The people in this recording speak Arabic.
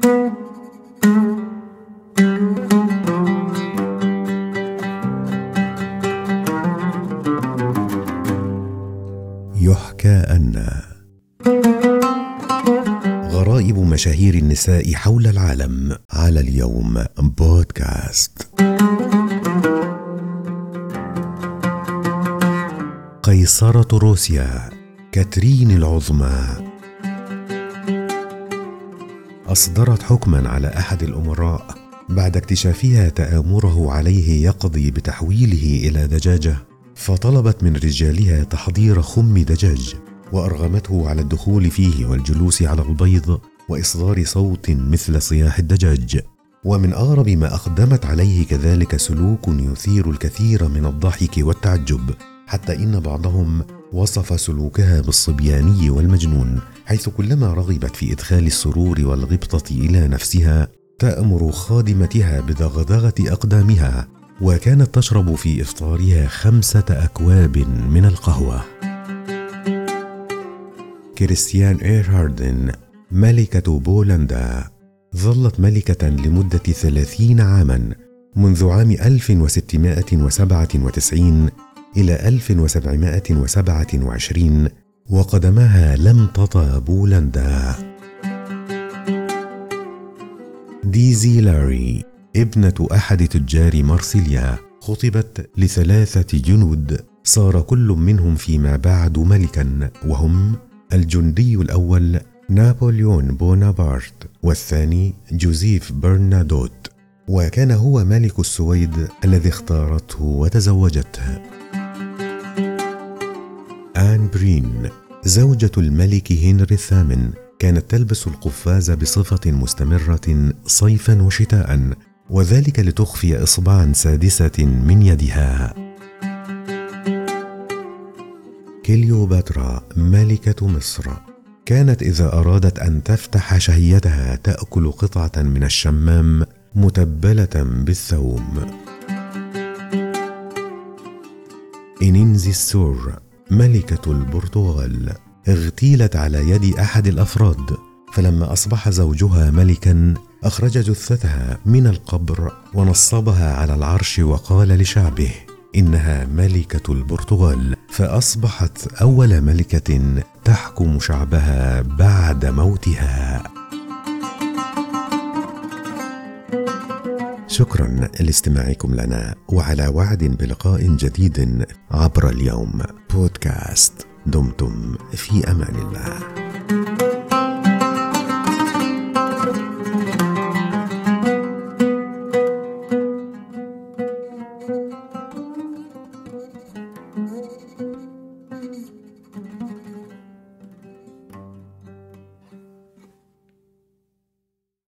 يحكى أن غرائب مشاهير النساء حول العالم على اليوم بودكاست. قيصرة روسيا كاترين العظمى. أصدرت حكما على أحد الأمراء بعد اكتشافها تآمره عليه يقضي بتحويله إلى دجاجة فطلبت من رجالها تحضير خم دجاج وأرغمته على الدخول فيه والجلوس على البيض وإصدار صوت مثل صياح الدجاج. ومن أغرب ما أقدمت عليه كذلك سلوك يثير الكثير من الضحك والتعجب حتى إن بعضهم وصف سلوكها بالصبياني والمجنون حيث كلما رغبت في إدخال السرور والغبطة إلى نفسها تأمر خادمتها بدغدغه أقدامها وكانت تشرب في إفطارها خمسة أكواب من القهوة. كريستيان إيرهاردن ملكة بولندا ظلت ملكة لمدة ثلاثين عاما منذ عام 1697 إلى 1727 وقدمها لم تطأ بولندا ديزيري كلاري ابنة أحد تجار مارسيليا خطبت لثلاثة جنود صار كل منهم فيما بعد ملكا وهم الجندي الأول نابليون بونابرت والثاني جوزيف برنادوت وكان هو ملك السويد الذي اختارته وتزوجته. برين زوجة الملك هنري الثامن كانت تلبس القفاز بصفة مستمرة صيفا وشتاء وذلك لتخفي إصبعا سادسة من يدها. كليوباترا ملكة مصر كانت إذا أرادت أن تفتح شهيتها تأكل قطعة من الشمام متبلة بالثوم. إنينزي السور. ملكة البرتغال اغتيلت على يد أحد الأفراد فلما أصبح زوجها ملكا أخرج جثتها من القبر ونصبها على العرش وقال لشعبه إنها ملكة البرتغال فأصبحت أول ملكة تحكم شعبها بعد موتها. شكرا لاستماعكم لنا وعلى وعد بلقاء جديد عبر اليوم. بودكاست دمتم في أمان الله.